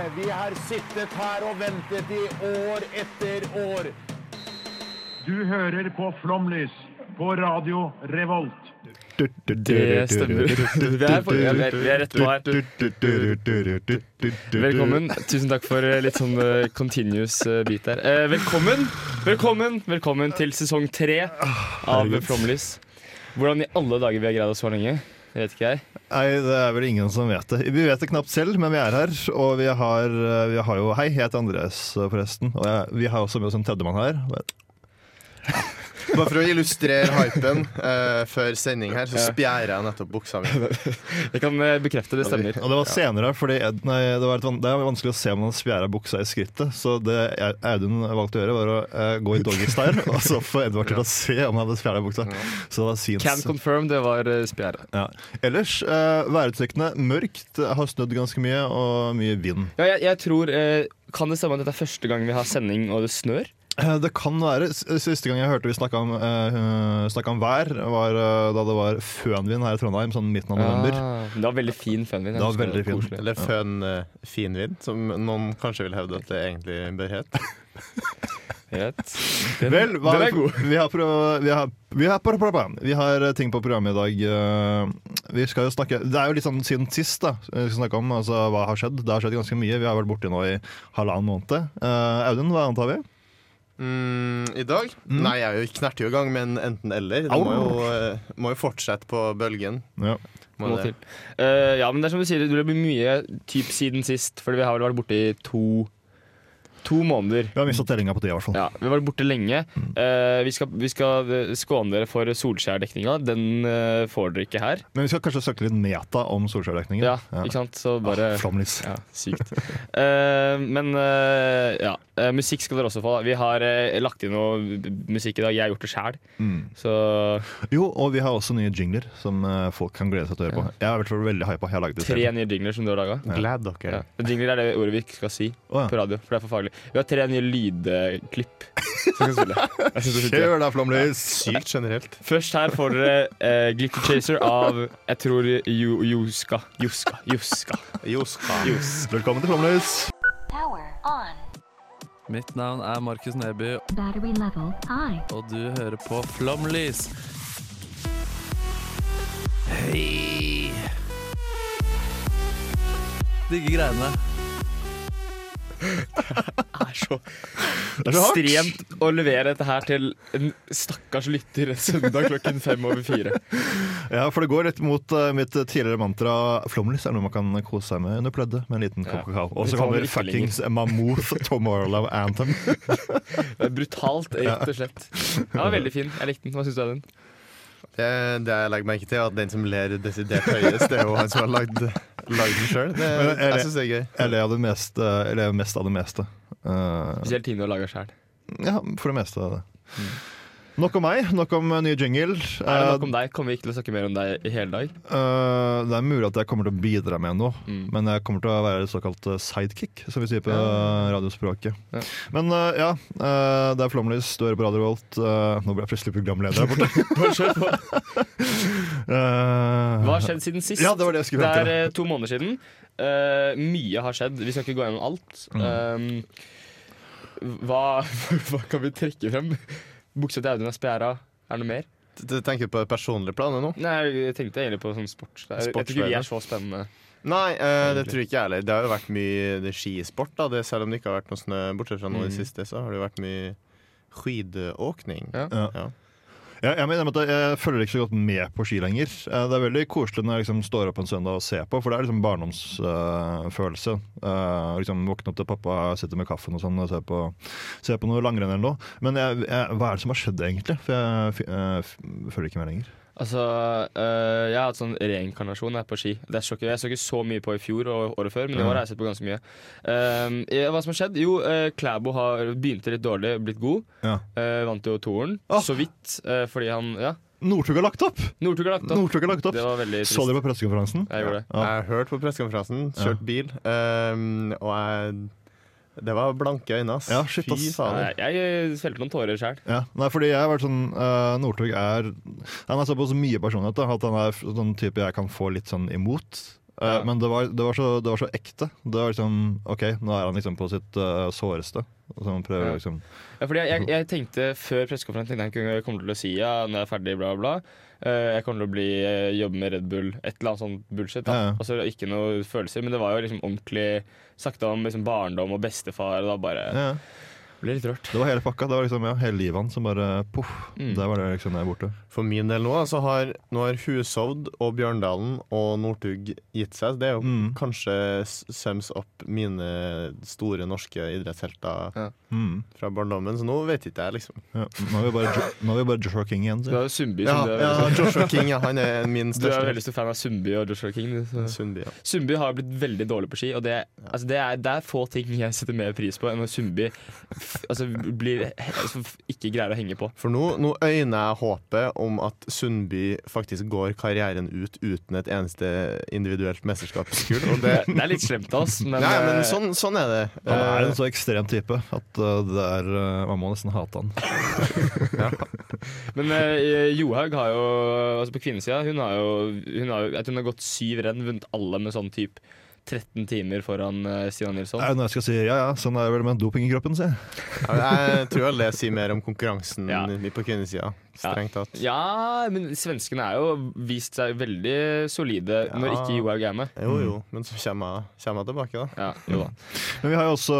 Vi har sittet her og ventet i år etter år. Du hører på Flomlys på Radio Revolt. Det stemmer. Vi er, på, vi er, vi er rett på her. Velkommen. Tusen takk for eh, litt sånn eh, continuous eh, bit der. Eh, velkommen, velkommen, velkommen til sesong tre av Flomlys. Hvordan i alle dager vi har greid oss så lenge, det vet ikke jeg. Nei, det er vel ingen som vet det. Vi vet det knapt selv, men vi er her. Og vi har, vi har jo Hei, jeg heter Andres, forresten. Og jeg, vi har også med oss en tredjemann her. Bare for å illustrere hypen uh, før sending her, så spjærer jeg nettopp buksa mi. Jeg kan eh, bekrefte det stemmer. Og det var senere, fordi nei, det, var van- det er vanskelig å se om han spjæra buksa i skrittet. Så det Audun valgte å gjøre, var å uh, gå i doggystyle og så få Edvard til å se om han hadde spjæra buksa. Så det var Can confirm, det var uh, spjæret. Ja. Ellers, uh, værutsiktene mørkt, har snødd ganske mye, og mye vind. Ja, jeg, jeg tror Kan det stemme at dette er første gang vi har sending og det snør? Eh, Det kan være. Siste gang jeg hørte vi snakka om, uh, om vær, var uh, da det var fønvind her i Trondheim, sånn midten av november. Ah, det var veldig fin fønvind. Det var veldig fin. Eller fønfinvind, uh, som noen kanskje vil hevde at det egentlig bør het. Den, Vel, hva den er vi, god. vi, har pro, vi, har, vi, har vi har ting på programmet i dag. Vi skal jo snakke Det er jo litt sånn siden sist da vi skal snakke om altså, hva har skjedd. Det har skjedd ganske mye. Vi har vært borte nå i halvannen måned. Eh, Audun, hva annet har vi? Mm, I dag? Mm. Nei, jeg er jo knerter jo i gang, men enten-eller. Det må jo, eh, må jo fortsette på bølgen. Ja. Må Må det. til. Eh, ja, men det er som du sier, det blir mye typ siden sist, fordi vi har vel vært borte i to, to måneder. Vi har mista tellinga på det, i hvert fall. Ja, Vi har vært borte lenge. Mm. Uh, vi, skal, vi skal eh, skåne dere for Solskjær-dekninga. Den uh, får dere ikke her. Men vi skal kanskje søke litt meta om Solskjær-dekningen. Ja, ikke sant? Så bare Ah, Flomlys. Ja, sykt. uh, men eh, ja, musikk skal dere også få. Vi har lagt inn noe musikk i dag. Jeg har gjort det sjæl. Mm. Så Jo, og vi har også nye jingler som folk kan glede seg til å høre på. Jeg har vært veldig hypa. Tre selv. nye jingler som du har laga. Glad dere. Ja. Jingler er det ordet vi ikke skal si oh, ja. på radio, for det er for faglig. Vi har tre nye lydklipp som kan spille. Kjør da, Flomlys! Sykt generelt. Først her får dere uh, Glitter Chaser av jeg tror Ju- Juska. Juska. Juska. Joska. Velkommen til Flomlys! Power on. Mitt navn er Markus Neby, Battery level high. og du hører på Flomlys. Hei! Digge greiene. Er så Det er så ekstremt å levere dette her til en stakkars lytter en søndag klokken fem over fire. Ja, for det går litt mot uh, mitt tidligere mantra Flomlys er noe man kan kose seg med under pleddet med en liten kopp kakao. Og så kommer fuckings Mammoth Tomorrow Anthem. Det er brutalt, rett og slett. Ja, veldig fin. Jeg likte den. Hva syns du av den? Det, det jeg legger merke til, er at den som ler desidert høyest, det er jo han som har lagd, lagd den sjøl. Jeg synes syns det er gøy. Jeg ler av det meste, jeg ler mest av det meste. Uh, Spesielt ting du har laga sjøl. ja, for det meste av det. Nok om meg, nok om eh, nye jingle. Er det nok om deg? Kommer vi ikke til å snakke mer om deg i hele dag? Uh, det er mulig at jeg kommer til å bidra med noe, Mm. men jeg kommer til å være såkalt eh, sidekick, som vi sier på Ja. radiospråket. Ja. Men uh, ja, uh, det er Flomlys, du hører på Radio Volt. Eh, nå ble jeg plutselig programleder her borte. Eh, Hva har skjedd siden sist? Ja, det var det jeg skulle Det er eh, to måneder siden. Eh, mye har skjedd. Vi skal ikke gå gjennom alt. Mm. Um, hva, hva kan vi trekke frem? Buksa til Audun er spjæra. Er det noe mer? Du tenker på det personlige planet nå? Nei, jeg tenkte egentlig på sånn sport. Er- Jeg tror ikke vi er så spennende. Nei, eh, det tror ikke jeg heller. Det har jo vært mye det skisport, da. Det, selv om det ikke har vært noe snø bortsett fra nå i det Mm. siste, så har det jo vært mye skidåkning. Ja. Ja. Ja. Jeg, mener jeg følger ikke så godt med på ski lenger. Eh, Det er veldig koselig når jeg liksom står opp en søndag og ser på, for det er liksom barndomsfølelse. Uh, liksom Våkne opp til pappa sitter med kaffen og sånn og ser på, ser på noe langrenn eller noe. Men jeg, hva er det som har skjedd, egentlig? For jeg, jeg følger ikke med lenger. Altså, øh, jeg har hatt sånn reinkarnasjon jeg, på ski. Det så ikke, jeg så ikke så mye på i fjor og året før, men i år har jeg sett på ganske mye. Um, hva som har skjedd? Jo, uh, Klæbo har begynte litt dårlig, blitt god. Ja. Uh, vant jo toeren, Åh. så vidt, uh, fordi han Ja, Northug har lagt opp! Northug har lagt opp. Northug har lagt opp. Det var veldig trist. Så dere på pressekonferansen? Jeg gjorde det. Ja. Jeg hørt på pressekonferansen, kjørt bil, um, og jeg Det var blanke øyne, ass. Ja, shit, Fy ass. fader. Jeg, jeg felte noen tårer sjøl. Ja, nei, fordi jeg har vært sånn uh, Northug er Han har såpass mye personlighet da, at han er sånn type jeg kan få litt sånn imot. Uh, Ja. Men det var, det, var så, det var så ekte. Det var liksom OK, nå er han liksom på sitt uh, såreste. Så han prøver Ja. liksom Ja, fordi jeg, jeg, jeg tenkte Før pressekonferansen tenkte jeg ikke kom til å si ja, når jeg er ferdig, bla, bla. Eh, jeg kommer til å bli, eh, jobbe med Red Bull, et eller annet sånt bullshit. Da. Ja, Altså ikke noe følelser, men det var jo liksom ordentlig Sakte om liksom barndom og bestefar, og da bare ja. Ble litt rørt. Det var hele pakka. Det var liksom ja, hele livet hans som bare poff. Mm. Der var det liksom jeg borte. For min del nå så har, nå har Hushovd og Bjørndalen og Northug gitt seg. Det er jo Mm. kanskje sums opp mine store norske idrettshelter Mm. fra barndommen, så nå vet ikke jeg, liksom. Ja. Nå, er vi bare, nå vi bare Joshua King igjen. Du Så. har jo Sundby Ja, du er, ja, Joshua King, ja, han er min største. du er veldig stor fan av Sundby og Joshua King. du, Så. Sundby, ja. Sundby har blitt veldig dårlig på ski, og det, altså det, er, det er få ting jeg setter mer pris på enn når Sundby altså blir, altså ikke greier å henge på. For nå, nå øyner jeg håpet om at Sundby faktisk går karrieren ut uten et eneste individuelt mesterskapsgull. Det, Det er litt slemt av oss, men, Nei, men eh, sånn, sånn er det. Han er Eh, en så ekstrem type at uh, det er, man må nesten hate han. Men eh, Johaug har jo altså På kvinnesida hun har jo, hun har Jeg tror hun har gått syv renn, vunnet alle med sånn type 13 timer foran Stian Stina Nilsson. Nei, når jeg skal si? Ja ja, sånn er det vel med doping i kroppen, si. jeg tror alle sier mer om konkurransen Ja. på kvinnesida, strengt tatt. Ja, men svenskene er jo vist seg veldig solide når ikke Johaug er med. Jo, jo, men så kommer jeg, tilbake, da. Ja, jo da. Men vi har jo også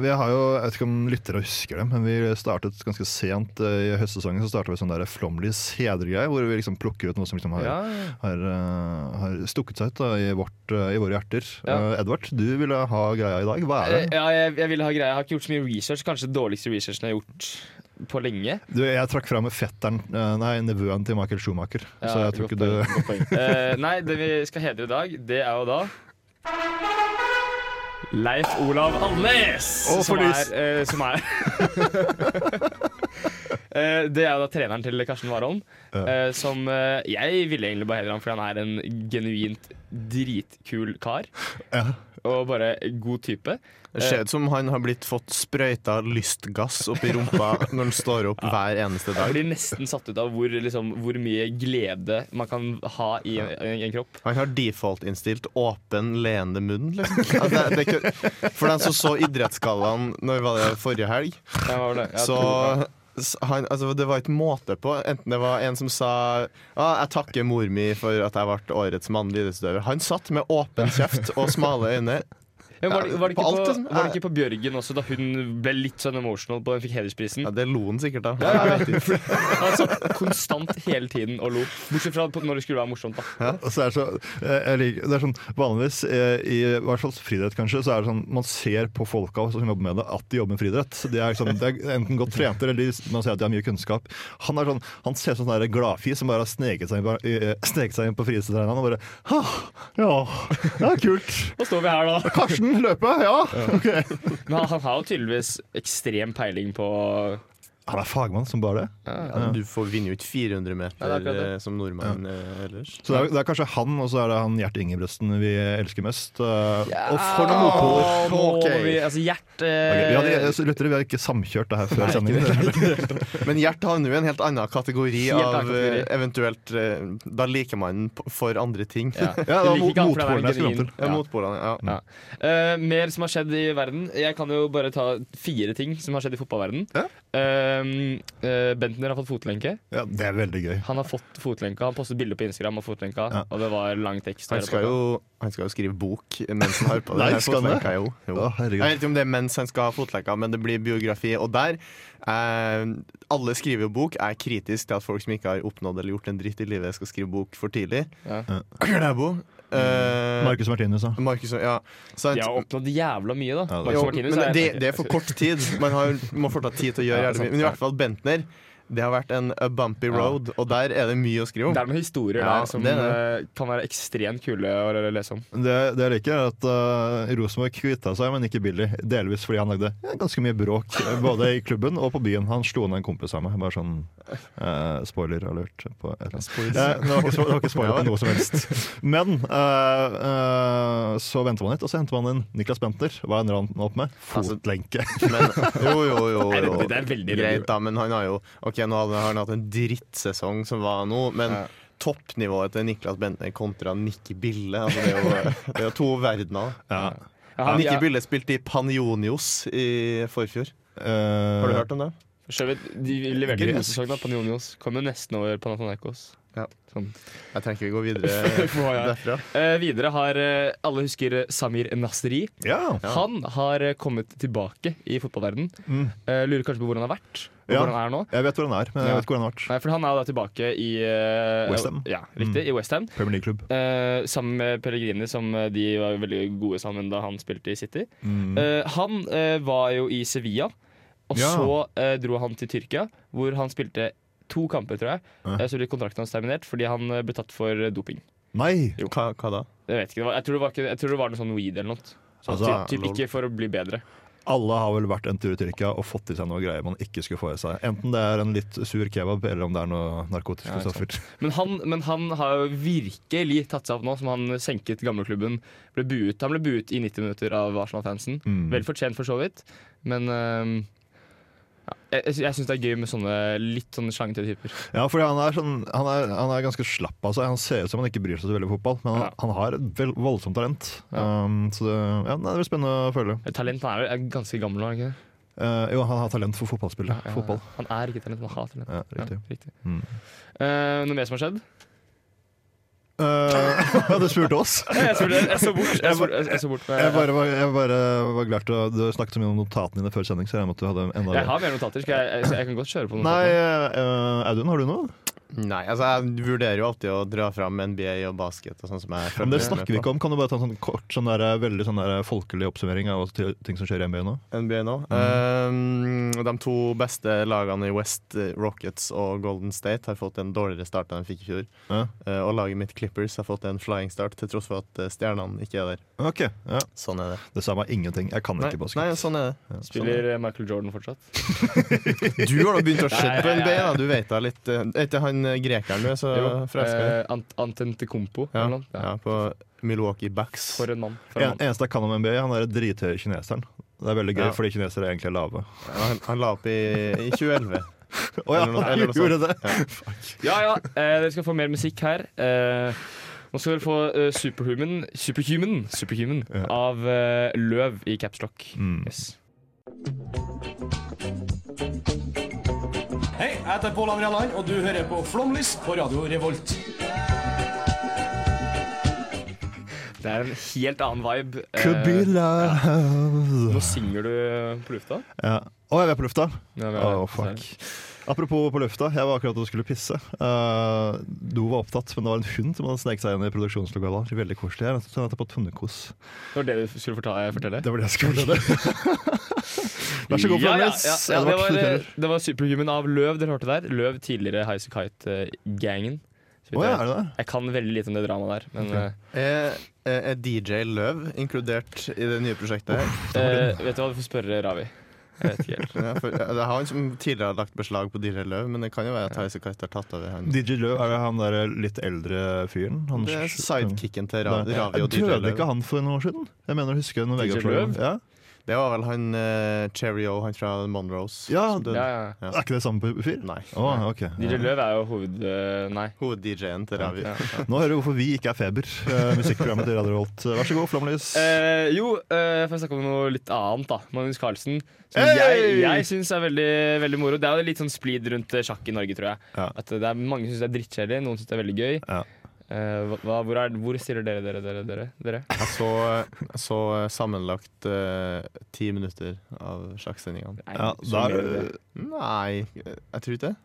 Vi har jo, Jeg vet ikke om lyttere husker det, men vi startet ganske sent eh, i høstsesongen. Så startet vi sånn der Flomlys hedergreie, hvor vi liksom plukker ut noe som liksom har, Ja, har, eh, har stukket seg ut da, i, vårt, eh, i våre hjerter. Ja. Eh, Edvard, du ville ha greia i dag. Hva er det? ja jeg, jeg ville ha greia. Jeg har ikke gjort så mye research. Kanskje dårligste researchen jeg har gjort på lenge. Du, jeg trakk fram fetteren, eh, nei, nevøen til Michael Schumacher. så jeg tror ikke du poeng. Eh, nei, det vi skal hedre i dag, det er jo da Leif Olav Alnes! Oh, som er, eh, som er Eh, Det er jo da treneren til Karsten Warholm. Ja. Som Jeg ville egentlig bare hedre ham fordi han er en genuint dritkul kar. Ja. Og bare god type. Det ser ut som han har blitt fått sprøyta lystgass opp i rumpa når han står opp hver eneste Jeg dag. blir nesten satt ut av hvor, liksom, hvor mye glede man kan ha i en, i en kropp. Han har default-innstilt åpen, leende munn, liksom. Altså, det, det for den som så Idrettsgallaen når var det forrige helg, Ja, var det? Så han, altså, Det var ikke måte på. Enten det var en som sa ah, 'Jeg takker mor mi for at jeg ble årets mannlige idrettsutøver'. Han satt med åpen kjeft og smale øyne. Ja, var, det, var, det på på, alt, liksom. var det ikke på Bjørgen også, da hun ble litt sånn emotional på den fikk hedersprisen? Ja, Det lo hun sikkert av. Ja, ja, satt konstant hele tiden og lo. Bortsett fra når det skulle være morsomt. da er så, eh, liker, det er sånn, Vanligvis, eh, i hvert fall friidrett kanskje, så er det sånn man ser på folka som jobber med det, at de jobber med friidrett. De er, sånn, de er enten godt trente eller de, man ser at de har mye kunnskap. Han, er sånn, han ser ut som en sånn gladfis som bare har sneket seg inn eh, sneket seg inn på friidrettsarenaen og bare «Ah, Ja, det er kult. Nå står vi her, da. Karsten, løpe! Ja! ok. Men han, han har jo tydeligvis ekstrem peiling på Han er fagmann som bare det. Ja, du får vinne ut 400 meter Ja, eh, som nordmann eh, ellers. Så det er, det er kanskje han, og så er det han Gjert Ingebrigtsen vi elsker mest. eh, Ja, og for noen motpoler! Oh, okay. Ok. vi, altså Gjert Ok, okay, vi, hadde, så vi har ikke samkjørt det her før sendingen. Men Gjert havner jo i en helt annen kategori Helt av kategori. eh, eventuelt eh, Da liker man den for andre ting. ja. Ja, det var liker ikke han fordi han er motpolen jeg skulle fram til. Ja, motpolene, ja. Ja. Eh, mer som har skjedd i verden. Jeg kan jo bare ta fire ting som har skjedd i fotballverden. Ja. Eh, eh, Bentner har fått fotlenke. Ja, det er veldig gøy. Han har fått fotlenka. Han postet bilder på Instagram av fotlenka, Ja. og det var lang tekst. Han skal, jo, han skal jo skrive bok mens han har på det. Nei, skal han det? Jo, jo. Å. Jeg vet ikke om det er mens han skal ha fotlenka, men det blir biografi. Og der eh, Alle skriver bok. Er kritisk til at folk som ikke har oppnådd eller gjort en dritt i livet, skal skrive bok for tidlig. Ja. Klæbo. Eh, Marcus Martinus, da. Markus, ja. Jeg De har oppnådd jævla mye, da. Ja, det Jo, men er- det, det er for kort tid. Man har, må fortsatt tid til å gjøre Ja, jævlig mye. Men i hvert fall Bentner. Det har vært en a bumpy road, og der er det mye å skrive om. Det er noen historier Ja, der som det er eh, kan være ekstremt kule å lese om. Det, det jeg liker, er at uh, Rosenborg kvitta seg, men ikke Billy. Delvis fordi han lagde ganske mye bråk, eh, både i klubben og på byen. Han slo ned en kompis av meg. Bare sånn uh, spoiler alert. På et eller annet. Ja, det, var ikke, det var ikke spoiler på noe som helst. Men uh, eh, så venter man litt, og så henter man inn Niklas Bentner. Hva ender han opp med? Altså- Fotlenke. Men, jo, jo, jo, Det er jo. det er veldig. Greit, da, men han har jo Ok, nå har han hatt en drittsesong som var nå, men Ja. toppnivået til Niklas Bentner kontra Nikki Bille altså det, er jo, det er jo to verdener. Ja. Ja, han, Nikki ja, Bille spilte i Panionios i forfjor. Uh, Har du hørt om det? vidt, de leverte en god sesong Panionios. Kom jo nesten over Panathinaikos. Ja. Sånn. Jeg trenger ikke vi går videre derfra. Uh, videre har uh, alle husker eh, Samir Nasri. Ja. Han har kommet tilbake i fotballverden. Mm. uh, lurer kanskje på hvor han har vært, og Ja. hvor han er nå. Jeg vet hvor han er, men jeg vet ikke hvor han har vært. Nei, for Han er da tilbake i uh, West Ham. Ja, riktig, i Westham. Premier League-klubb. Uh, sammen med Pellegrini, som de var veldig gode sammen da han spilte i City. Mm. Eh, han var jo i Sevilla, og Ja. så eh, dro han til Tyrkia, hvor han spilte to kamper, tror jeg. Ja. Eh, så ble kontrakten hans terminert fordi han eh, ble tatt for eh, doping. Nei! Hva, hva da? Jeg vet ikke, jeg, tror det var jeg tror det var noe sånn weed eller noe. Så Altså, typ, typ ikke for å bli bedre. Alle har vel vært en tur i Tyrkia og fått i seg noe greier man ikke skulle få i seg. Enten det er en litt sur kebab, eller om det er noe narkotiske Ja, stoffer. Men han, men han har virkelig tatt seg opp nå, som han senket gamleklubben. Ble buet. Han ble buet i 90 minutter av Arsenal-fansen. Mm. Vel fortjent, for så vidt. Men øhm, ja, jeg, jeg, syns det er gøy med sånne litt sånne slangete typer. Ja, fordi han er, sånn, han, er, han er ganske slapp av seg. Han ser ut som han ikke bryr seg så veldig om fotball, men han, Ja. han har et vel, voldsomt talent. Ja. Um, så det, ja, det blir spennende å føle. Talent er, vel- ganske gammel nå, ikke det? Eh, jo, han har talent for fotballspillet. Ja, Fotball. Han er ikke talent, han har talent. Ja, riktig. Ja, riktig. Mm. Uh, noe mer som har skjedd? Eh, ja, du spurte oss. Jeg så, jeg så bort. Jeg spurte, jeg så bort Jeg bare, var, jeg bare var glad til å Du snakket så mye om notatene dine før sending, så jeg måtte du hadde enda Jeg har mer notater. Skal jeg, jeg, kan godt kjøre på noen Nei, notater. eh, Audun, har du noe? Nei, altså jeg vurderer jo alltid å dra fram NBA og basket og sånn som jeg Men det snakker vi ikke om. Kan du bare ta en sånn kort, sånn der, veldig sånn der folkelig oppsummering av ting som skjer i NBA nå? NBA nå. Um, de to beste lagene i West, eh, Rockets og Golden State, har fått en dårligere start enn de fikk i fjor. Ja. Uh, og laget mitt Clippers har fått en flying start, til tross for at eh, stjernene ikke er der. Ok, ja. Sånn er det. Det sa meg ingenting. Jeg kan Nei, ikke nei basket. sånn er det. Spiller eh, Michael Jordan fortsatt? Du har da begynt å se på NBA, da. Du vet da litt Etter Er ikke han eh, grekeren du er så forelska i? Eh, Ja, eller noe. Ja. ja, på Milwaukee Bucks. For en mann. For en En, eneste jeg kan om NBA, han er drithøye kineseren. Det er veldig gøy, Ja. fordi kinesere egentlig er lave. Ja, han, han la opp i, i 2011. Å ja, Eller noe- han eller noe gjorde det! sånt. Ja ja, eh, dere skal få mer musikk her. Eh, nå skal dere få eh, Superhuman, Superhuman, Superhuman Ja. av eh, Løv i Capslock. Mm. Yes. Jeg heter Pål André Land, og du hører på Flomlys på Radio Revolt. Det er en helt annen vibe. Eh, Could be love. nå synger du på lufta. Ja. Å, jeg er på lufta! Ja, vi er- fuck. Apropos på lufta, jeg var akkurat og skulle pisse. Uh, do var opptatt, men det var en hund som hadde sneket seg inn i produksjonslokalet. Veldig koselig. Jeg så jeg på Tunnekos. Det var det du skulle fortelle. Det var det jeg skulle fortelle. Vær så god, ja, ja, ja, ja, det, var, eh, det var Superhuman av Løv dere hørte der. Løv tidligere Highasakite Kite-gangen. Oh, ja, er det det? Jeg kan veldig lite om det dramaet der. Men Ok. Er, er DJ Løv inkludert i det nye prosjektet her? eh, eh, vet du hva, du får spørre Ravi. Jeg vet ikke helt. Ja, for, ja, det er han som tidligere har lagt beslag på DJ Løv, men det kan jo være at Highasakite har tatt over han. DJ Løv, er han der litt eldre fyren? Han Det er sidekicken til Ravi, Ravi og DJ Døde ikke han for noen år siden? Jeg mener å huske noen. Løv? Ja. Det var vel han uh, Cherry-O, han fra Monroes. Ja. Ja, ja. Ja. Er ikke det samme fyr? Nei. Å, ok. DJ Løv er jo hoved... Uh, nei. Hoved-DJ-en til Ravi. Ja. Nå hører du hvorfor vi ikke er Feber, uh, musikkprogrammet til Radio Volt. Vær så god, Flomlys. Eh, jo, uh, får jeg snakke om noe litt annet, da. Magnus Carlsen. Som Hey! jeg, jeg syns er veldig, veldig moro. Det er jo litt sånn splid rundt sjakk i Norge, tror jeg. Ja. At det er Mange syns det er drittkjedelig, noen syns det er veldig gøy. Ja. Eh, hva- hvor, er, hvor stiller dere dere, dere, dere? dere? Jeg så, jeg så sammenlagt eh, ti minutter av sjakksendingene. Ja, er, du- Nei, jeg tror ikke det.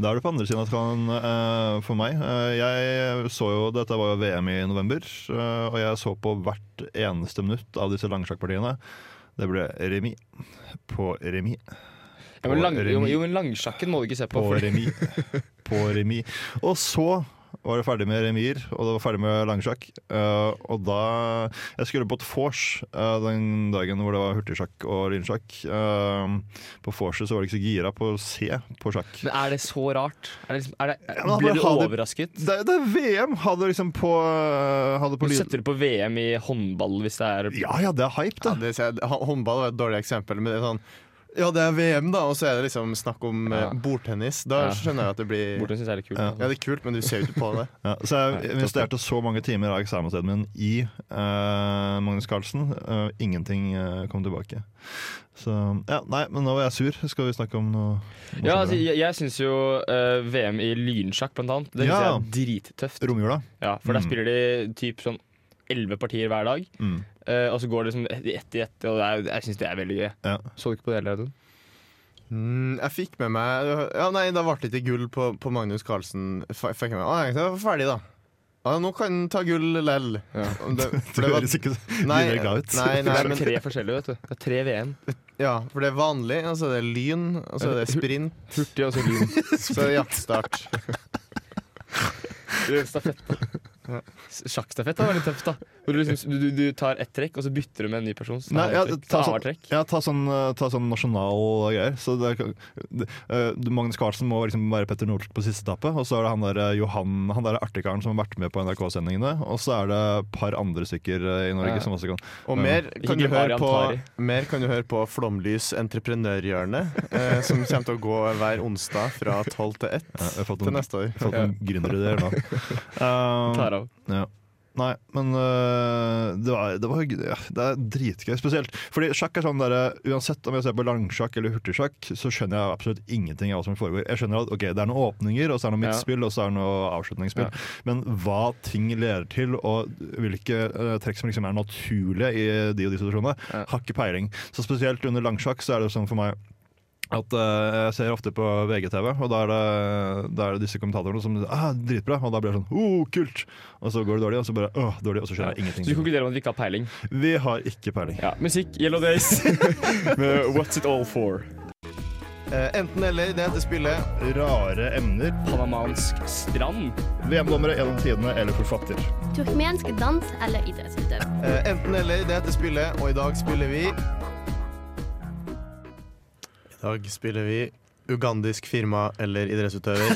da er du på andre siden av tråden uh, for meg. Uh, jeg så jo, Dette var jo VM i november, uh, og jeg så på hvert eneste minutt av disse langsjakkpartiene. Det ble remis på remis. Ja, men, lang, jo, remis. jo, men langsjakken må du ikke se på. På for- remis. På remis. Og så var det ferdig med remir, og det var ferdig med langsjakk. Uh, og da Jeg skulle på et vors uh, den dagen hvor det var hurtigsjakk og lynsjakk. Uh, på vorset så var de ikke så gira på å se på sjakk. Men er det så rart? Er det, liksom- er det, Ja, du det- overrasket? Det, det er VM! Hadde liksom på, hadde på Du setter du på VM i håndball hvis det er Ja ja, det er hype, Ja, det. det, håndball var et dårlig eksempel, men det er sånn Ja, det er VM, da, og så er det liksom snakk om Ja. eh, bordtennis. Da Ja. skjønner jeg at det blir Bordtennis syns er litt kult. Ja. Ja, det er kult, men du ser jo ikke på det. Ja, så jeg investerte så mange timer av eksamenstedet min i uh, Magnus Carlsen. Uh, ingenting uh, kom tilbake. Så ja, nei, men nå var jeg sur. Skal vi snakke om noe? noe Ja, altså, jeg, jeg syns jo VM i lynsjakk, blant annet, det synes Ja. jeg er drittøft. Romjula? Ja, for der Mm. spiller de typ sånn elleve partier hver dag. Mm. Eh, og så går det liksom ett i ett, og det er, jeg syns det er veldig gøy. Ja. Så du ikke på det, hele Audun? Mm, jeg fikk med meg Ja, nei, da ble det ikke gull på, på Magnus Carlsen. F- Fikk jeg med meg. Var ferdig, da. Ja, nå kan han ta gull lell. Ja. Det, Det det var, høres ikke nei, glad ut. nei, Det nei, er tre forskjellige, vet du. Det er tre VM. Ja, for det er vanlig, og så er det lyn, og så er det sprint, Hurtig og så lyn. så er det jaktstart. Stafett. Sjakkstafett er veldig tøft, da. Hvor du, liksom, du, du, du tar ett trekk, og så bytter du med en ny person. Så Nei, ja, ta, Ta sånn, ja, ta, sånn, ta sånn nasjonal greier. Så det, det, eh, Magnus Carlsen må liksom være Petter Northug på siste etappe. Og så er det han der Johan, han der artigkaren som har vært med på NRK-sendingene. Og så er det et par andre stykker eh, i Norge Ja. som også kan Og mer kan, du høre på, mer kan du høre på Flomlys entreprenørhjørne, eh, som kommer til å gå hver onsdag fra 12 til 1 ja, Jeg har fått til neste år. fått noen gründerideer nå. Um, Tar av. Ja. Nei, men øh, det, var, det, var, ja, det er dritgøy. Spesielt fordi sjakk er sånn der, Uansett om jeg ser på langsjakk eller hurtigsjakk, så skjønner jeg absolutt ingenting av hva som foregår. Jeg skjønner at ok, det er noen åpninger, og så er det noe midtspill, og så er det noe avslutningsspill. Ja. Men hva ting leder til, og hvilke uh, trekk som liksom er naturlige i de og de situasjonene, Ja. har ikke peiling. Så spesielt under langsjakk så er det sånn for meg at uh, Jeg ser ofte på VGTV, og da er det, da er det disse kommentatorene som sier ah, dritbra, og da blir det sånn oh, kult! Og så går det dårlig, og så bare åh, dårlig, og så skjønner jeg Så du konkluderer med at vi ikke har peiling? Vi har ikke peiling. Ja, Musikk, Yellow Days med What's It All For. Eh, enten eller, det heter spillet. Rare emner. Panamansk strand. VM-dommere gjennom tidene eller forfatter. Turkmensk dans eller idrettsutøver. Eh, enten eller, det heter spillet, og i dag spiller vi Dag spiller vi ugandisk firma eller idrettsutøver.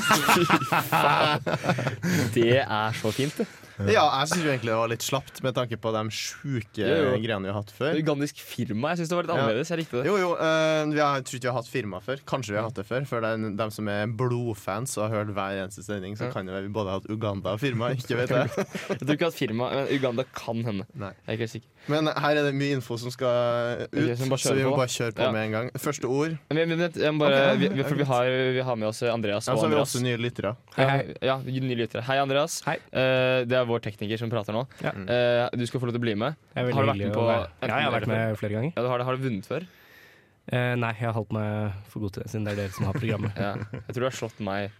Det er så fint, det. Ja, jeg syns egentlig det var litt slapt med tanke på de sjuke greiene vi har hatt før. Ugandisk firma. Jeg syns det var litt Ja. annerledes. Jeg likte det. Jo, jo, uh, vi har, tror ikke vi har hatt firma før. Kanskje vi har hatt det før. For den, dem de som er blodfans og har hørt hver eneste sending, så kan kan jo vi både ha hatt Uganda og firma. Ikke vet jeg. Jeg tror ikke at firma men Uganda kan hende. Nei. Jeg er ikke helt sikker. Men her er det mye info som skal ut, så vi vi må bare kjøre på Ja. med en gang. Første ord. Men, men, men jeg må bare, okay, vi, vi, for vi har, vi har med oss Andreas Ja, og så har vi Andreas. også nye lyttere. hei ja, nye lyttere. Hei, Andreas. Hei. Uh, det er vår tekniker som prater nå. Ja. Uh, du skal få lov til å bli med. Har du vært med på Ja, jeg har vært med flere ganger. Ja, du har, det. har du vunnet før? Uh, nei, jeg har holdt meg for god til det, siden det er dere som har programmet. Ja. Jeg tror du har slått meg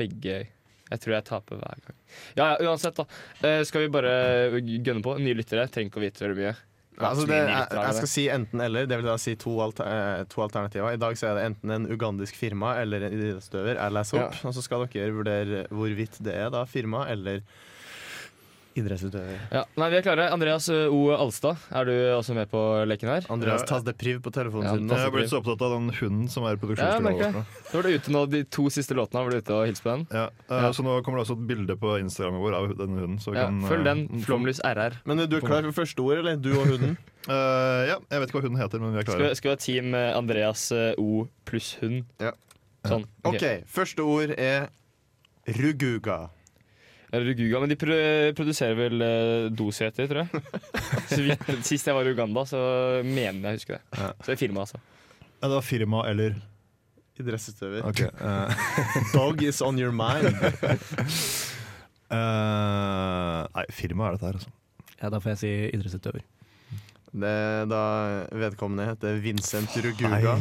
begge Jeg tror jeg taper hver gang. Ja, ja, uansett, da. Uh, skal vi bare gønne på? Nye lyttere trenger ikke å vite veldig mye. Ja, altså det, jeg, jeg skal si enten eller. Det vil da si to, alter, to alternativer. I dag så er det enten en ugandisk firma eller en idrettsutøver. Jeg leser opp, og så skal dere vurdere hvorvidt det er da firma eller idrettsutøver. Ja, nei, Vi er klare. Andreas eh, O. Alstad, er du også med på leken her? Andreas tas det priv på telefonen Ja, sin. Jeg har blitt så opptatt av den hunden som er i Ja, var du ute nå, De to siste låtene var du ute og hilste på den. Ja, eh, Så nå kommer det også et bilde på Instagram vår av denne hunden. Så vi Ja, kan, følg eh, den. få- Flomlys RR. Men du er klar for første ord, eller? Du og hunden? uh, ja, jeg vet ikke hva hunden heter, men vi er klare. skal vi ha team Andreas O pluss hund? Ja. Sånn. Okay. OK, første ord er ruguga. Eller Ruguga, men de pro produserer vel uh, doseter, tror jeg. Så vidt, sist jeg var i Uganda, så mener jeg å huske det. Så det er firma, altså. Ja, det var firma eller Idrettsutøver. Okay, uh. Dog is on your mind. uh, nei, firma er dette her, altså. Ja, da får jeg si idrettsutøver. Det da vedkommende heter Vincent Ruguga.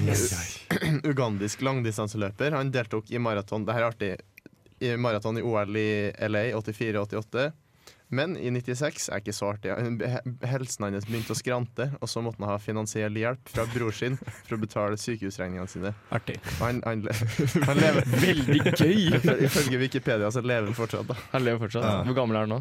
Ugandisk langdistanseløper. Han deltok i maraton Det her er artig. I maraton i OL i LA 84-88. Men i 96 er ikke så artig. He- Helsen hans begynte å skrante, og så måtte han ha finansiell hjelp fra bror sin for å betale sykehusregningene sine. Artig. Han, han, han lever Veldig gøy! Ifølge Wikipedia så lever han fortsatt. da Han lever fortsatt. Ja. Hvor gammel er han nå?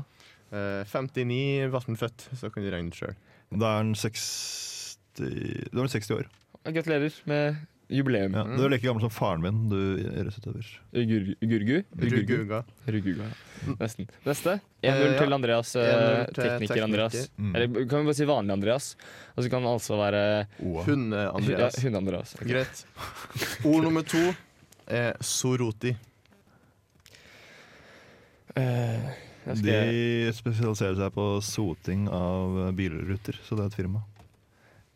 Eh, 59 ble han født, så kan du regne sjøl. Da er han 60 Da er han 60 år. Gratulerer med jubileum. Ja, du er like gammel som faren min, du idrettsutøver. Gurgu? Ruguga. Ruguga. Nesten. Neste. 1-0 Eh, til Andreas. eh, 1-0 tekniker Andreas. Mm. Eller kan vi bare si vanlig Andreas? Og så kan det altså være. Hunde-Andreas. Ja, Hunde-Andreas. ok. Greit. Ord nummer to er soroti. Eh, skal, De spesialiserer seg på soting av bilruter, så det er et firma.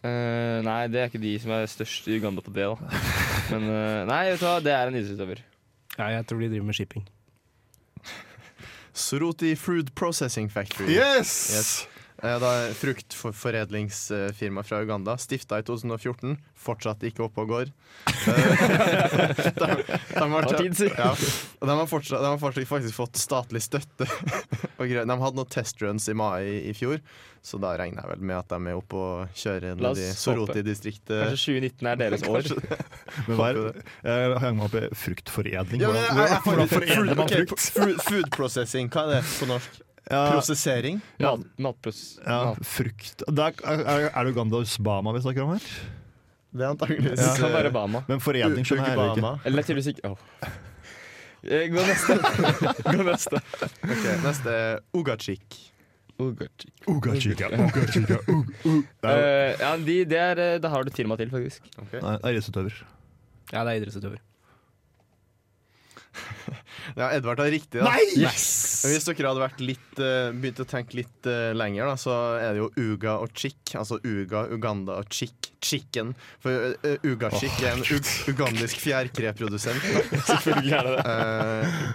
Eh, nei, det er ikke de som er størst i Uganda på det, da. Men uh, nei, vet du hva, det er en idrettsutøver. Ja, jeg tror de driver med shipping. Soroti Fruit Processing Factory. Yes! Yes. Eh, Da er fruktforedlingsfirma fra Uganda. Stifta i 2014. Fortsatt ikke oppe og går. Eh, de, de, har, ja, og de har, fortsatt, de har faktisk fått statlig støtte. og de hadde noen testruns i mai i fjor, så da regner jeg vel med at de er oppe og kjører ned i. Soroti-distriktet. Kanskje 2019 er deres år. Men hva er, jeg hang meg opp i fruktforedling. Ja, men jeg- Hvordan, jeg- jeg- hvordan foredler man frukt? food, food processing, hva er det på norsk? Ja, Prosessering? Ja, nattpuss. ja, frukt Det er, er, er det Ugandas Bama vi snakker om her? Det er antakeligvis Det kan være Bama. Men forening skjønner jeg ikke. Eller tydeligvis ikke. Eh, Gå neste. Gå neste. Ok, neste er Ugachik. Ugachik. Ugachika, ugachika, ug, ug. Det Eh, ja, de, det er, har du til meg til, faktisk. Okay. nei, det er idrettsutøver. Ja, det er idrettsutøver. Ja, Edvard har riktig. da Yes! Hvis dere hadde vært litt, uh, begynt å tenke litt uh, lenger, da, så er det jo Uga og Chick. Altså Uga, Uganda og Chick. Chicken. For uh, Uga Chick er en ug ugandisk fjærkreprodusent. Selvfølgelig er det det.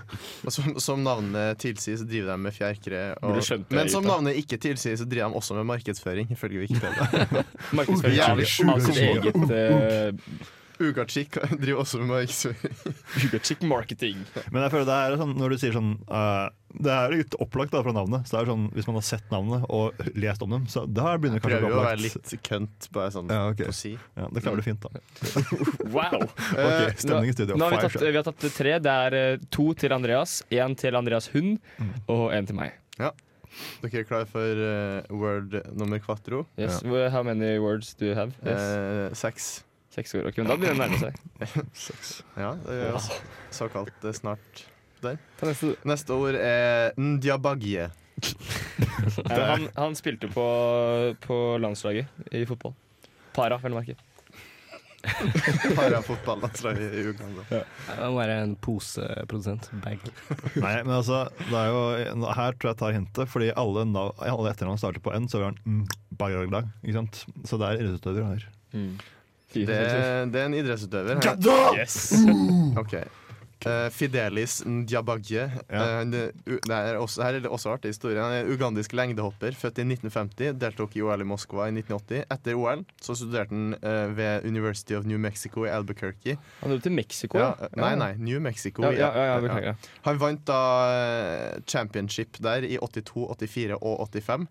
Uh, som, som navnet tilsier, så driver de med fjærkre. Og, men som navnet ikke tilsier, så driver de også med markedsføring, ifølge Wikipedia. Jævlig av av sitt eget Uga driver også med markedsføring. Ugachik marketing. Men jeg føler det er sånn, når du sier sånn uh, Det er litt opplagt da fra navnet. Så det er sånn, Hvis man har sett navnet og lest om dem, så da begynner det kanskje å Prøver jo å være litt kønt, bare sånn Ja, okay. på si. Ja, det klarer du fint, da. Wow! okay, Stemning i studio. Nå har vi tatt, vi har tatt tre. Det er eh, to til Andreas, én til Andreas Hund Mm. og én til meg. Dere er klare for uh, word nummer quattro? Yes. Well, How many words do you have? Yes. Uh, seks. Seks år. Ok, men da begynner det å nærme seg. Ja, det gjør oss såkalt eh, snart der. Ta neste. Neste ord er ndjabagye. Eh, Han, han spilte på, på landslaget i fotball. Para, vel å merke. Parafotballandslaget i Uganda. Det må være en poseprodusent. Bag. Nei, men altså, det er jo, her tror jeg jeg tar hintet, fordi alle, nav, alle etternavn starter på N, så er en mm, Bagdag, ikke sant? Så det er idrettsutøver her. Fire, Det, det er en idrettsutøver. Yes! Okay. Uh, Fidelis Ndiabagye. Ja. Uh, det, er også, her er det også artig historie. Han er ugandisk lengdehopper, født i 1950. Deltok i OL i Moskva i 1980. Etter OL så studerte han uh, ved University of New Mexico i Albuquerque. Han dro til Mexico. Ja, ja. nei, nei, New Mexico. Ja, ja, ja, ja. Ja. Han vant da championship der i 82, 84 og 85.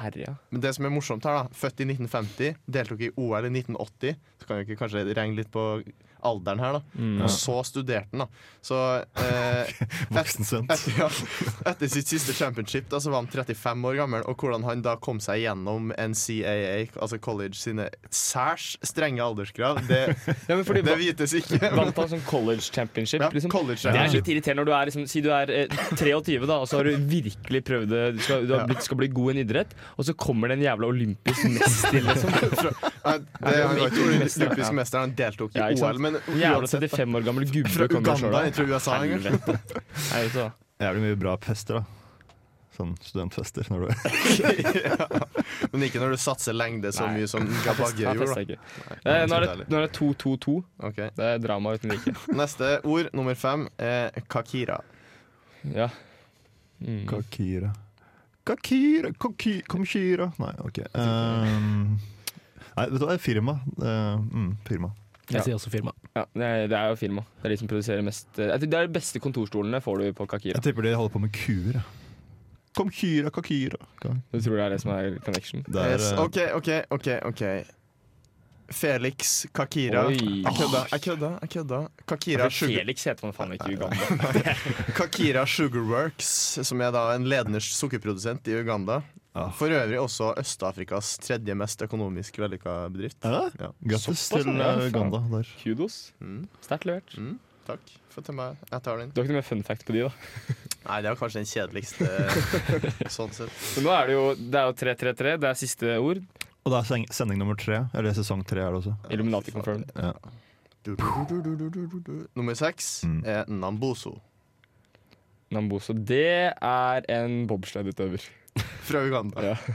Herre. Men det som er morsomt her, da født i 1950, deltok i OL i 1980. Så kan vi kanskje regne litt på alderen her, da. Mm. Og så studerte han, da. Så eh, Voksen sønt. etter, ja, etter sitt siste championship da, så var han 35 år gammel, og hvordan han da kom seg gjennom NCAA, altså college sine særs strenge alderskrav, det, Ja, fordi det vites ikke. Vant han sånn college championship? Liksom. college Det er litt irriterende når du er liksom, Si du er eh, 23, da, og så har du virkelig prøvd det. Du skal, du blitt, skal bli god i en idrett, og så kommer det en jævla olympisk mester, liksom. Nei, det, han var ikke Olympisk mester. han deltok i? OL, men jævla uansett, 35 år gammel gubbe Fra Uganda, jeg tror USA en gang. Helvete. Nei, vet du. Jævlig mye bra fester, da. Sånn studentfester. Når du ja. Men ikke når du satser lengde så Nei. mye som fester gjorde. Eh, nå er det nå er det 2-2-2. Okay. Det er drama uten like. Neste ord, nummer fem, er kakira. Ja. Mm. Kakira. Kakira, kaki, Komkira Nei, OK. Um, nei, vet du hva, det firma. Uh, mm, firma. Jeg Ja. sier også firma. Ja, det er, det er jo firma. Det er de som produserer mest eh, Det er de beste kontorstolene får du på Kakira. Jeg tipper de holder på med kuer. Kom kyra, kakira. Du tror det er det som er connection? Det er, Yes, eh, OK, OK, OK. ok Felix Kakira. Oi. Jeg kødda, jeg kødda. jeg kødda Kakira, Sugar, Felix heter man faen ikke i Uganda. Kakira Sugarworks, som er da en ledende sukkerprodusent i Uganda. For øvrig også Øst-Afrikas tredje mest økonomisk vellykka bedrift. Ja. Ja. Grattis til eh. Uganda der. Kudos. Mm, Sterkt levert. mm, takk. Få til meg. Jeg tar den. Du har ikke noe mer fun fact på de, da? Nei, det er kanskje den kjedeligste sånn sett. Så nå er det jo Det er jo 333, det er siste ord. Og det er sending nummer tre. Eller sesong tre er det også. Illuminati confirmed. Ja. Du, du, du, du, du, du, du, du. Nummer seks Mm. er Namboso Namboso. Det er en bobsledutøver. Fra Uganda. Ja.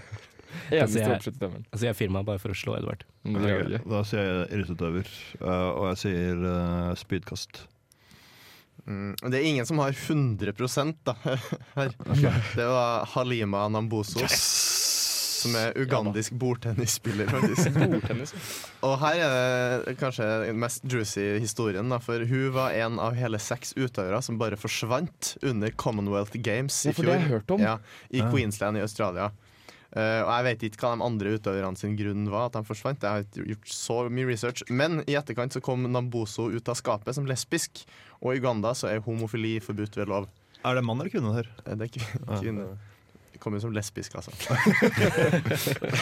Altså, jeg-. Altså, jeg filma bare for å slå Edvard. Ikke. Da sier jeg idrettsutøver, eh, og jeg sier eh, spydkast. Mm. Det er ingen som har 100 da, her. Det var Halima Namboso. Som er ugandisk bordtennisspiller. Bordtennis. Og her er det kanskje den mest juicy historien, da, for hun var en av hele seks utøvere som bare forsvant under Commonwealth Games i ja, fjor. det har jeg hørt om. Ja, I Ja. Queensland i Australia. Uh, og Jeg vet ikke hva de andre utøverne sin grunn var at de forsvant. Jeg har ikke gjort så mye research Men i etterkant så kom Namboso ut av skapet som lesbisk. Og i Uganda så er homofili forbudt ved lov. Er det mann eller kvinne her? Eh, Det er kvinne. Ja. Kom jo som lesbisk, altså.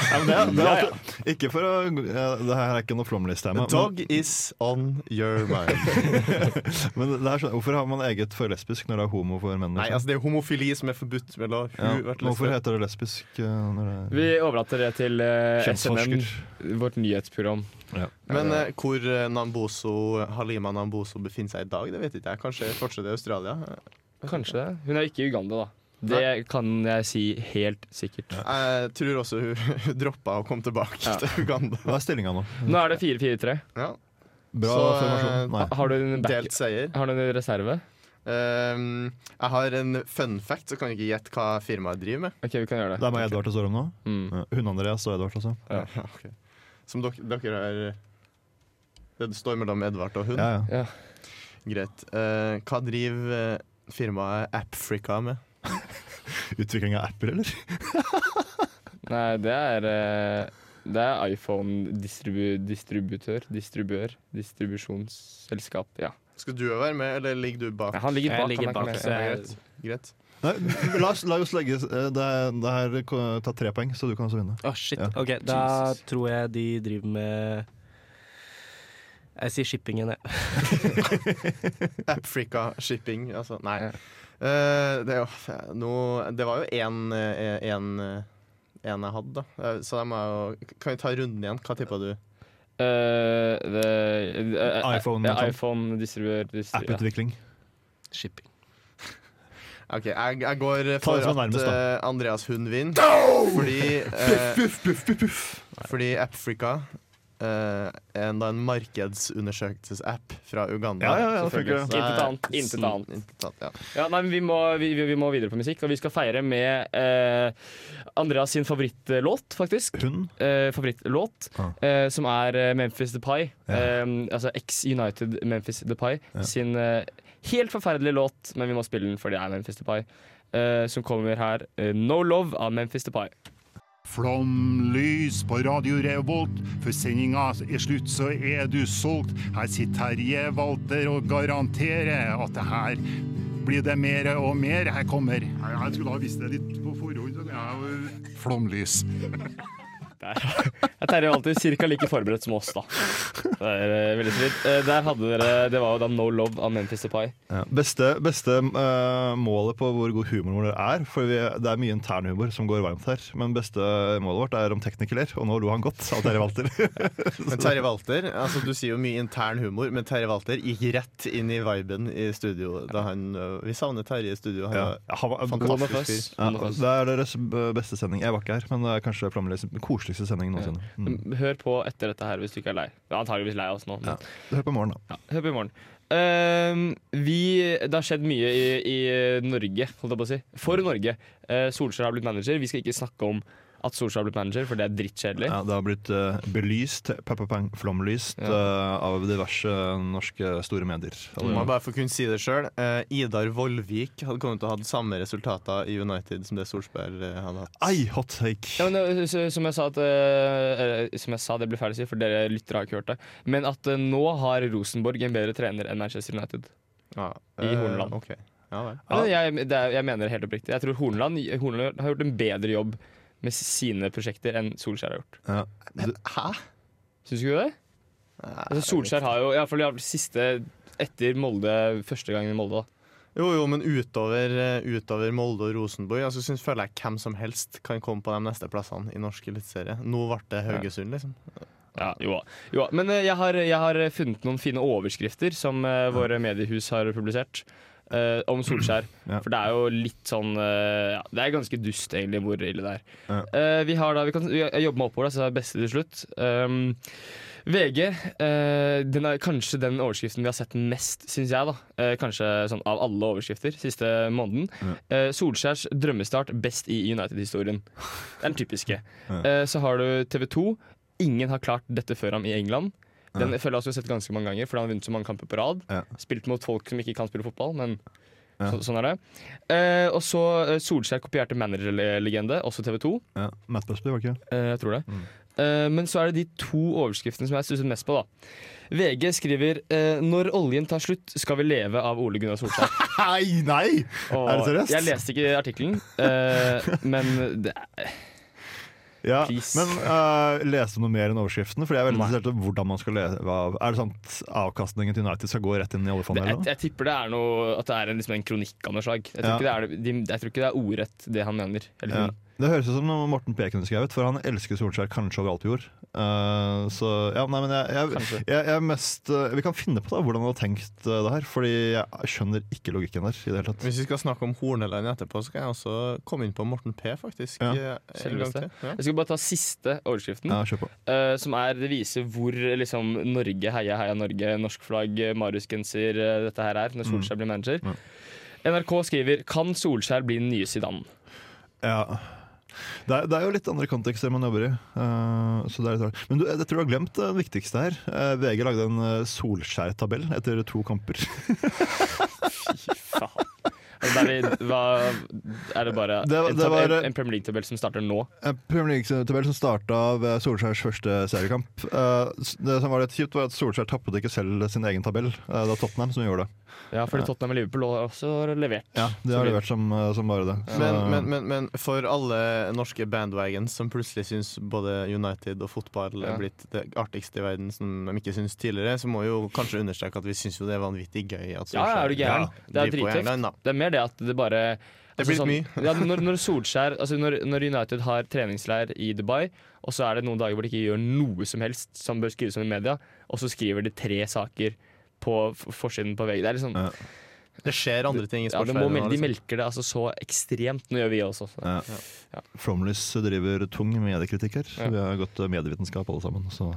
Ja, men det, det ja, ja. ikke for å ja, Det her er ikke noe flomlist-tema. The dog is on your mind. Men, det er hvorfor har man eget for lesbisk når det er homo for menn? Nei, liksom? altså det er homofili som er forbudt Vel, hvorfor heter det lesbisk? eh, når det er Vi overlater det til uh, SNN, vårt nyhetsprogram. Men uh, hvor eh, Namboso, Halima Namboso befinner seg i dag, det vet ikke jeg. Kanskje fortsatt i Australia. Kanskje det. Hun er ikke i Uganda, da. Det kan jeg si helt sikkert. Jeg tror også hun, hun droppa å komme tilbake Ja. til Uganda. Hva er stillinga nå? Nå er det 4-4-3. Ja. Bra Så, eh, formasjon. Nei. Har du en back Delt seier. Har du en reserve? Um, jeg har en fun fact, så kan du ikke gjette hva firmaet driver med. Ok, vi kan gjøre det. Det er meg Edvard det står om nå. Mm. Ja, Hunde-Andreas og Edvard, også. Ja. Ja, okay. Som dere, dere har Det står mellom Edvard og hun. Ja, ja. Ja. Greit. Uh, hva driver eh, firmaet Appfrica med? Utvikling av apper, eller? Nei, det er eh, Det er iPhone-distributør. Distribuør. Distribusjonsselskap. Ja. Skal du være med, eller ligger du bak? Ja, han ligger Jeg bak. ligger han er bak, så jeg- Greit. Greit. Nei, la, oss, la oss legge eh, Det, det her ta tre poeng, så du kan også vinne. Oh, shit. Ja. Ok, da Jesus. tror jeg de driver med Jeg sier shippingen, jeg. Appfrica shipping, altså. Nei. Ja. Eh, det, er det var jo én en, en jeg hadde, da. Eh, Så da må jo Kan vi ta runden igjen? Hva tippa du? Uh, det- uh, iPhone, uh, iPhone distribuer iPhone App-utvikling. ja. Shipping. OK, jeg, jeg går for at nærmest, eh, Andreas Hund vinner. Fordi eh, Fordi Appfrica eh, en, da en markedsundersøkelsesapp fra Uganda. Ja, ja, ja, det Selvfølgelig. Intet annet. Intet Mm, annet. intet annet, ja. Ja, nei, men vi må, vi, vi må videre på musikk, og vi skal feire med uh, Andreas sin favorittlåt, faktisk. Hun. Uh, favorittlåt, Ah. uh, som er eh, Memphis The Pie. Ja. Eh, altså X-United Memphis The Pie. Ja. Sin eh, helt forferdelige låt, men vi må spille den fordi det er Memphis The Pie. Eh, som kommer her. eh, No Love av Memphis The Pie. Flomlys på Radio Revolt. Før sendinga er slutt, så er du solgt. Her sitter Terje Walter og garanterer at det her blir det mer og mer. Her kommer Jeg skulle ha visst det litt på forhånd. Flomlys. Jeg Terje var alltid ca. like forberedt som oss, da. Det er eh, veldig fint. Eh, der hadde dere Det var jo da No Love av Memphis The Pie. Ja. Beste, beste uh, målet på hvor god humor det er, for vi, det er mye internhumor som går varmt her, men beste målet vårt er om teknikler og nå lo han godt, sa Terje Walter. Men Terje Walter, altså du sier jo mye intern humor, men Terje Walter gikk rett inn i viben i studio da han Vi savner Terje i studio. Han Ja. var Han var- fantastisk fyr. Ja, det er deres beste sending. Jeg var ikke her, men det er kanskje Flomlys koseligste sending noensinne. Mm. Hør på etter dette her hvis du ikke er lei. Antageligvis lei av oss nå. Men, Hør på morgen, da. ja, hør på i morgen. Uh, vi, det har skjedd mye i, i Norge, holdt jeg på å si. For Norge. Uh, Solskjær har blitt manager. Vi skal ikke snakke om at Solskjær har blitt manager, for det er drittkjedelig. Ja, det har blitt uh, belyst, pepperpang flomlyst, Ja. uh, av diverse norske store medier. Må Man bare få kunne si det sjøl. Idar Vollvik hadde kommet til å ha samme resultater i United som det Solskjær eh, hadde hatt. Ei, hot take! Ja, men, eh, som, jeg sa at, eh, som jeg sa, det blir feil å si, for dere lyttere har ikke hørt det. Men at eh, nå har Rosenborg en bedre trener enn Manchester United. Ja, I eh, Horneland. Okay. Ja. Ja, jeg, det er, jeg mener det helt oppriktig. Jeg tror Horneland, Horneland har gjort en bedre jobb med sine prosjekter enn Solskjær har gjort. Ja. Hæ? Syns du ikke det? Altså, Solskjær har jo i hvert fall de siste etter Molde, første gangen i Molde. da. Jo, jo, men utover, eh, utover Molde og Rosenborg altså, synes, føler jeg hvem som helst kan komme på de neste plassene i norsk eliteserie. Nå ble det Haugesund, liksom. Ja, jo, jo. Men eh, jeg har, jeg har funnet noen fine overskrifter som eh, våre mediehus har publisert. Eh, om Solskjær. Ja. For det er jo litt sånn uh, ja, Det er ganske dust, egentlig, hvor ille det er. Ja. Uh, vi har da, vi kan jeg jobber meg oppover, da, så det er beste til slutt. Um, VG, den er kanskje den overskriften vi har sett mest, syns jeg. da Kanskje sånn av alle overskrifter siste måneden. Solskjærs drømmestart best i United-historien. Den typiske. Så har du TV 2. Ingen har klart dette før ham i England. Den Ja. føler jeg også vi har sett ganske mange ganger, for han har vunnet så mange kamper på rad. Ja. Spilt mot folk som ikke kan spille fotball, men Ja. så, sånn er det. Eh, og så eh, Solskjær kopierte managerlegende, også TV 2. Ja. Matt Busby, var ikke det? Eh, jeg tror det. Mm. Eh, men så er det de to overskriftene som jeg stusset mest på. da VG skriver eh, 'Når oljen tar slutt, skal vi leve av Ole Gunnar Solskjær'. Nei, nei! Og Er det seriøst? Jeg leste ikke artikkelen, eh, men det, Ja, Peace. men uh, leste du noe mer enn overskriften? Fordi jeg er veldig interessert i hvordan man skal leve av Er det sånn at avkastningen til United skal gå rett inn i det, oljefondet? jeg, jeg tipper det er noe At det er en, liksom en kronikk av noe slag. Jeg tror, Ja. ikke, det er, de, jeg tror ikke det er ordrett, det han mener. Eller Ja. Det høres ut som noe Morten P kunne skrevet, for han elsker Solskjær kanskje over alt på jord. Uh, så ja, nei, men jeg, jeg, jeg, jeg mest uh, Vi kan finne på da hvordan han har tenkt uh, det her, Fordi jeg skjønner ikke logikken der. i det hele tatt Hvis vi skal snakke om Horneland etterpå, så kan jeg også komme inn på Morten P, faktisk. Ja. Selveste. Ja. Jeg skal bare ta siste overskriften. Ja, kjør på. eh, som er, Det viser hvor liksom, Norge, heia heia Norge, norsk flagg, Marius-genser, dette her er når Solskjær blir manager. Ja. NRK skriver 'Kan Solskjær bli den nye Zidane'? Ja. Det er, det er jo litt andre kontekster man jobber i. uh. Men du, jeg tror du har glemt det viktigste her. Uh, VG lagde en solskjærtabell Solskjær-tabell etter to kamper. Fy faen. Altså, der vi, hva, er det bare Det det en, var- en, en Premier League-tabell som starter nå? En Premier League-tabell som starta ved Solskjærs første seriekamp. Uh, det som var litt kjipt, var at Solskjær tappet ikke selv sin egen tabell. Uh, det var Tottenham som gjorde det. Ja, fordi. Tottenham og Liverpool har også levert. Ja, De har levert som, uh, som bare det. Så- Men, men, men, men for alle norske bandwagons som plutselig syns både United og fotball Ja. er blitt det artigste i verden, som de ikke syns tidligere, så må vi jo kanskje understreke at vi syns jo det er vanvittig gøy at Ja, er du gæren? Ja, Det er drittøft. Det er mer det at det bare Det blir altså litt Ja, når, når Solskjær altså når, når United har treningsleir i Dubai, og så er det noen dager hvor de ikke gjør noe som helst som bør skrives om i media, og så skriver de tre saker på forsiden på veggen. Det er liksom Ja. Det skjer andre ting i ja, sportsverdenen. mel- De liksom. melker det altså så ekstremt. Nå gjør vi også. Ja. Ja. Flomlys driver tung mediekritikk her. Ja. Vi har gått uh, medievitenskap alle sammen. Så.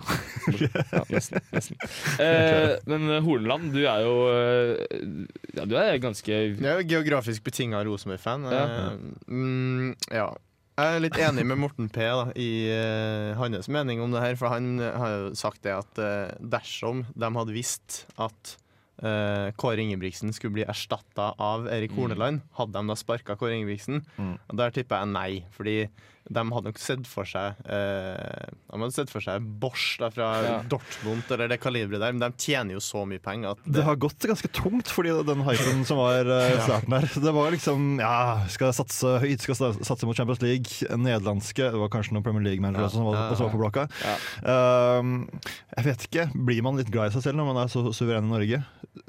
Ja, nesten. nesten. Eh, men eh, Horneland, du er jo eh, Ja, du er ganske Jeg er jo geografisk betinga Rosenborg-fan. Ja. Eh, Mm, ja. Jeg er litt enig med Morten P da, i uh, hans mening om det her. For han eh, har jo sagt det at uh, dersom de hadde visst at eh, Kåre Ingebrigtsen skulle bli erstatta av Erik Horneland, hadde de da sparka Kåre Ingebrigtsen? Mm. Og Der tipper jeg nei, fordi de hadde nok sett for seg eh, De hadde sett for seg Bosch da, fra Ja. Dortmund eller det kaliberet der, men de tjener jo så mye penger at Det har gått ganske tungt fordi den hypen som var uh, i starten her. Det var liksom ja, skal satse høyt, skal sa- satse mot Champions League. Nederlandske, det var kanskje noen Premier League-managere Ja. som var, også var på blokka. Ja. Um, jeg vet ikke, Blir man litt glad i seg selv når man er så suveren i Norge?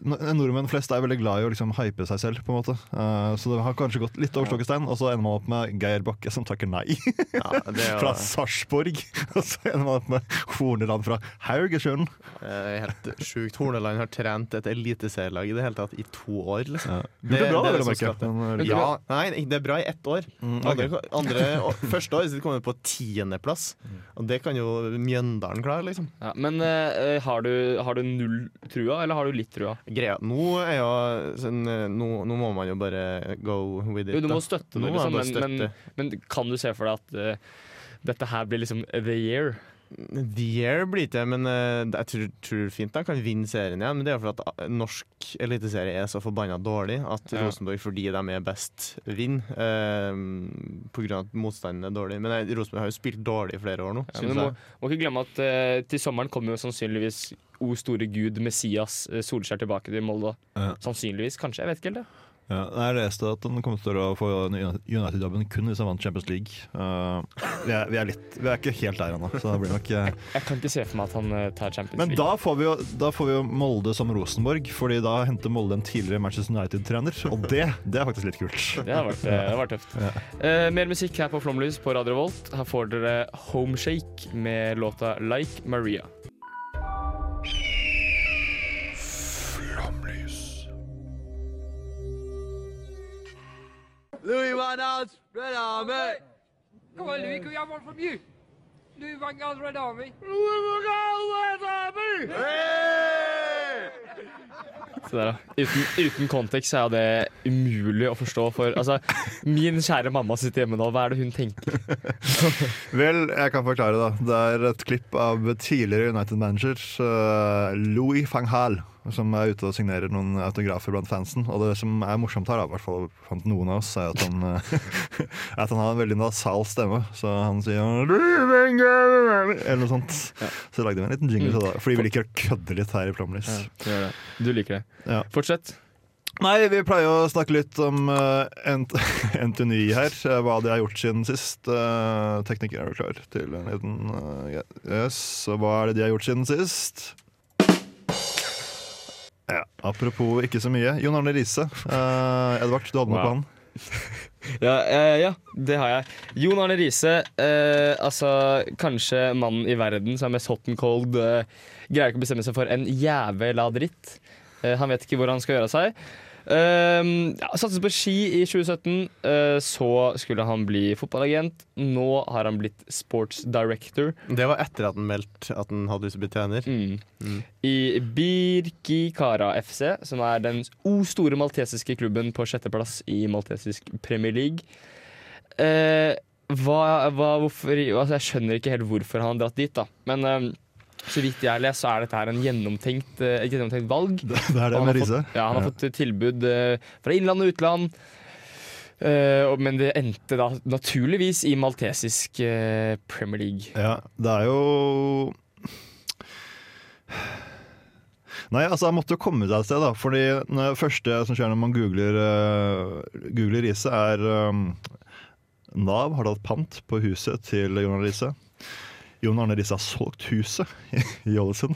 Nordmenn flest er veldig glad i å liksom hype seg selv, på en måte. Uh, så det har kanskje gått litt over stokkestein, og så ender man opp med Geir Bakke som takker nei. Ja, det er fra Sarpsborg. Og så ender man opp med Horneland fra Haugesund. Eh, helt sjukt. Horneland har trent et eliteserielag i det hele tatt i to år. Liksom. Ja. Det, det bra, det det, det. Men, uh, Ja, nei, det er bra i ett år. Mm, ok. Andre, andre, første år så kom vi på tiendeplass. Og det kan jo Mjøndalen klare, liksom. ja, Men uh, har, du, har du null trua, eller har du litt trua? Greia nå er jo sånn, eh, nå, nå må man jo bare go with it. Jo, du må støtte det, liksom, men, men, men kan du se for deg at eh, dette her blir liksom the year. The Year blir ikke det, men eh, jeg tror, tror fint de kan vinne serien igjen. Men det er fordi at eh, norsk eliteserie er så forbanna dårlig at Ja. Rosenborg, fordi de er best, vinner. Eh, på grunn av at motstanden er dårlig. Men eh, Rosenborg har jo spilt dårlig i flere år nå. Ja, men du må, må ikke glemme at uh, til sommeren kommer jo sannsynligvis O store gud Messias Solskjær tilbake til Molde. Ja. Sannsynligvis, kanskje. Jeg vet ikke helt det. Ja, jeg leste at han kommer til å få United-jobben kun hvis han vant Champions League. Uh, vi, er, vi, er litt, vi er ikke helt der ennå, så det blir nok uh, Jeg kan ikke se for meg at han eh, tar Champions Men League. da får, vi jo, da får vi jo Molde som Rosenborg, Fordi da henter Molde en tidligere Manchester United-trener. Og det, det er faktisk litt kult. Det har vært, det har vært tøft. Ja. Uh, mer musikk her på Flomlys på Radio Volt. Her får dere Homeshake med låta Like Maria. Louis Van Gaal's Red Army. Come on, Louis, can we have one from you? Louis Van Gaal's Red Army. Louis Van Gaal's Red Army. Se der, da. Uten, uten kontekst er det umulig å forstå for altså, Min kjære mamma sitter hjemme nå, hva er det hun tenker? Vel, jeg kan forklare, da. Det er et klipp av tidligere United-manager uh, Louis van Gaal som er ute og signerer noen autografer blant fansen. Og det som er morsomt her, i hvert fall fant noen av oss, er at han, uh, at han har en veldig nasal stemme. Så han sier Eller noe sånt. Så lagde vi en liten jingle til det, fordi vi liker å kødde litt her i Flomlys. Du liker det. Ja. Fortsett. Nei, vi pleier å snakke litt om uh, Ent NTNY her. eh, hva de har gjort siden sist. Uh, tekniker er du klar til en liten uh, Yes. Så hva er det de har gjort siden sist? Ja, Apropos ikke så mye. Jon Arne Riise. Uh, Edvard, du hadde noe på han? Ja, eh, ja, det har jeg. Jon Arne Riise, eh, altså kanskje mannen i verden som er mest hot and cold, eh, greier ikke å bestemme seg for en jævla dritt. Eh, han vet ikke hvor han skal gjøre av seg. Ja, Satset på ski i 2017. Uh, så skulle han bli fotballagent. Nå har han blitt sports director. Det var etter at han meldte at han hadde lyst til å bli trener. Mm. I Birkikara FC, som er den o store maltesiske klubben på sjetteplass i maltesisk Premier League. Uh, hva, hva, hvorfor, altså jeg skjønner ikke helt hvorfor han har dratt dit, da. Men eh, så vidt jeg har lest, så er dette her en gjennomtenkt, eh, et gjennomtenkt valg. Det, det er det med Riese? Riise. Ja, han har fått tilbud eh, fra innland og utland. Uh, men det endte da naturligvis i maltesisk uh, Premier League. Ja, det er jo Nei, altså jeg måtte jo komme seg et sted, da. Fordi det første som skjer når man googler, uh, googler Riise, er um, Nav har tatt pant på huset til Jonas Riise. Jon Arne Riise har solgt huset i, Ålesund.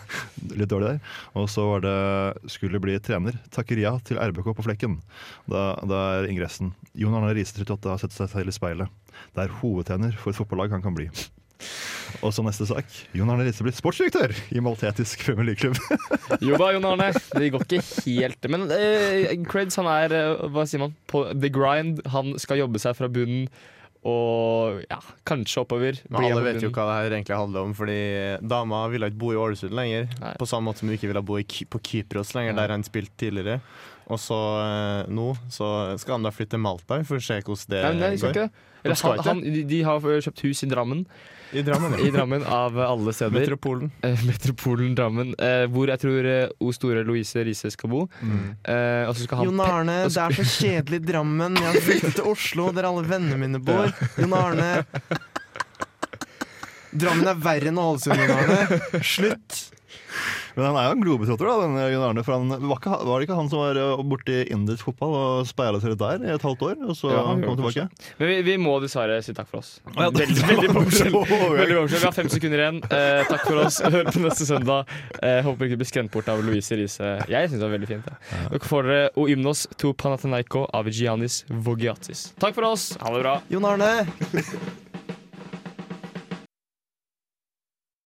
Litt dårlig der. Og så var det skulle bli trener. Takker ja til RBK på flekken. Da, da er ingressen. Jon Arne Riise 38 har sett seg selv i speilet. Det er hovedtrener for et fotballag han kan bli. Og så neste sak. Jon Arne Riise blir sportsdirektør i maltetisk Premier League-klubb. Jo da, Jon Arne. Det går ikke helt Men eh, Creds, han er eh, Hva sier man? På the grind. Han skal jobbe seg fra bunnen og ja, kanskje oppover. Men alle vet jo hva det her egentlig handler om, fordi dama ville ikke bo i Ålesund lenger. På samme måte som hun ikke ville bo i på Kypros lenger, der han spilte tidligere. Og så eh, nå så skal han da flytte til Malta for å se hvordan det Nei, nei, skal går. Eller, De han, han, de, de har kjøpt hus i Drammen. I Drammen, ja. I Drammen av alle steder. Metropolen. Eh, Metropolen Drammen. eh, hvor jeg tror eh, O store Louise Riise skal bo. Eh, skal han Jon Arne, det er så kjedelig i Drammen. Jeg har flyttet til Oslo, der alle vennene mine bor. Jon Arne. Drammen er verre enn Ålesund, Jon Arne. Slutt. Men han er jo en globetrotter, da, denne Jon Arne. For han, var, ikke, var det ikke han som var eh, borti indisk fotball og speila seg litt der i et halvt år, og så Ja, kom han tilbake? Men vi, vi må dessverre si takk for oss. ja, veldig veldig bombshell. Vi har fem sekunder igjen. Eh, takk for oss. Hør på neste søndag. Eh, håper ikke du blir skremt bort av Louise Riise. Jeg syns det var veldig fint. Ja. Dere får dere O Ymnos to Panathenaiko av Giannis Vogiatis. Takk for oss. Ha det bra. Jon Arne.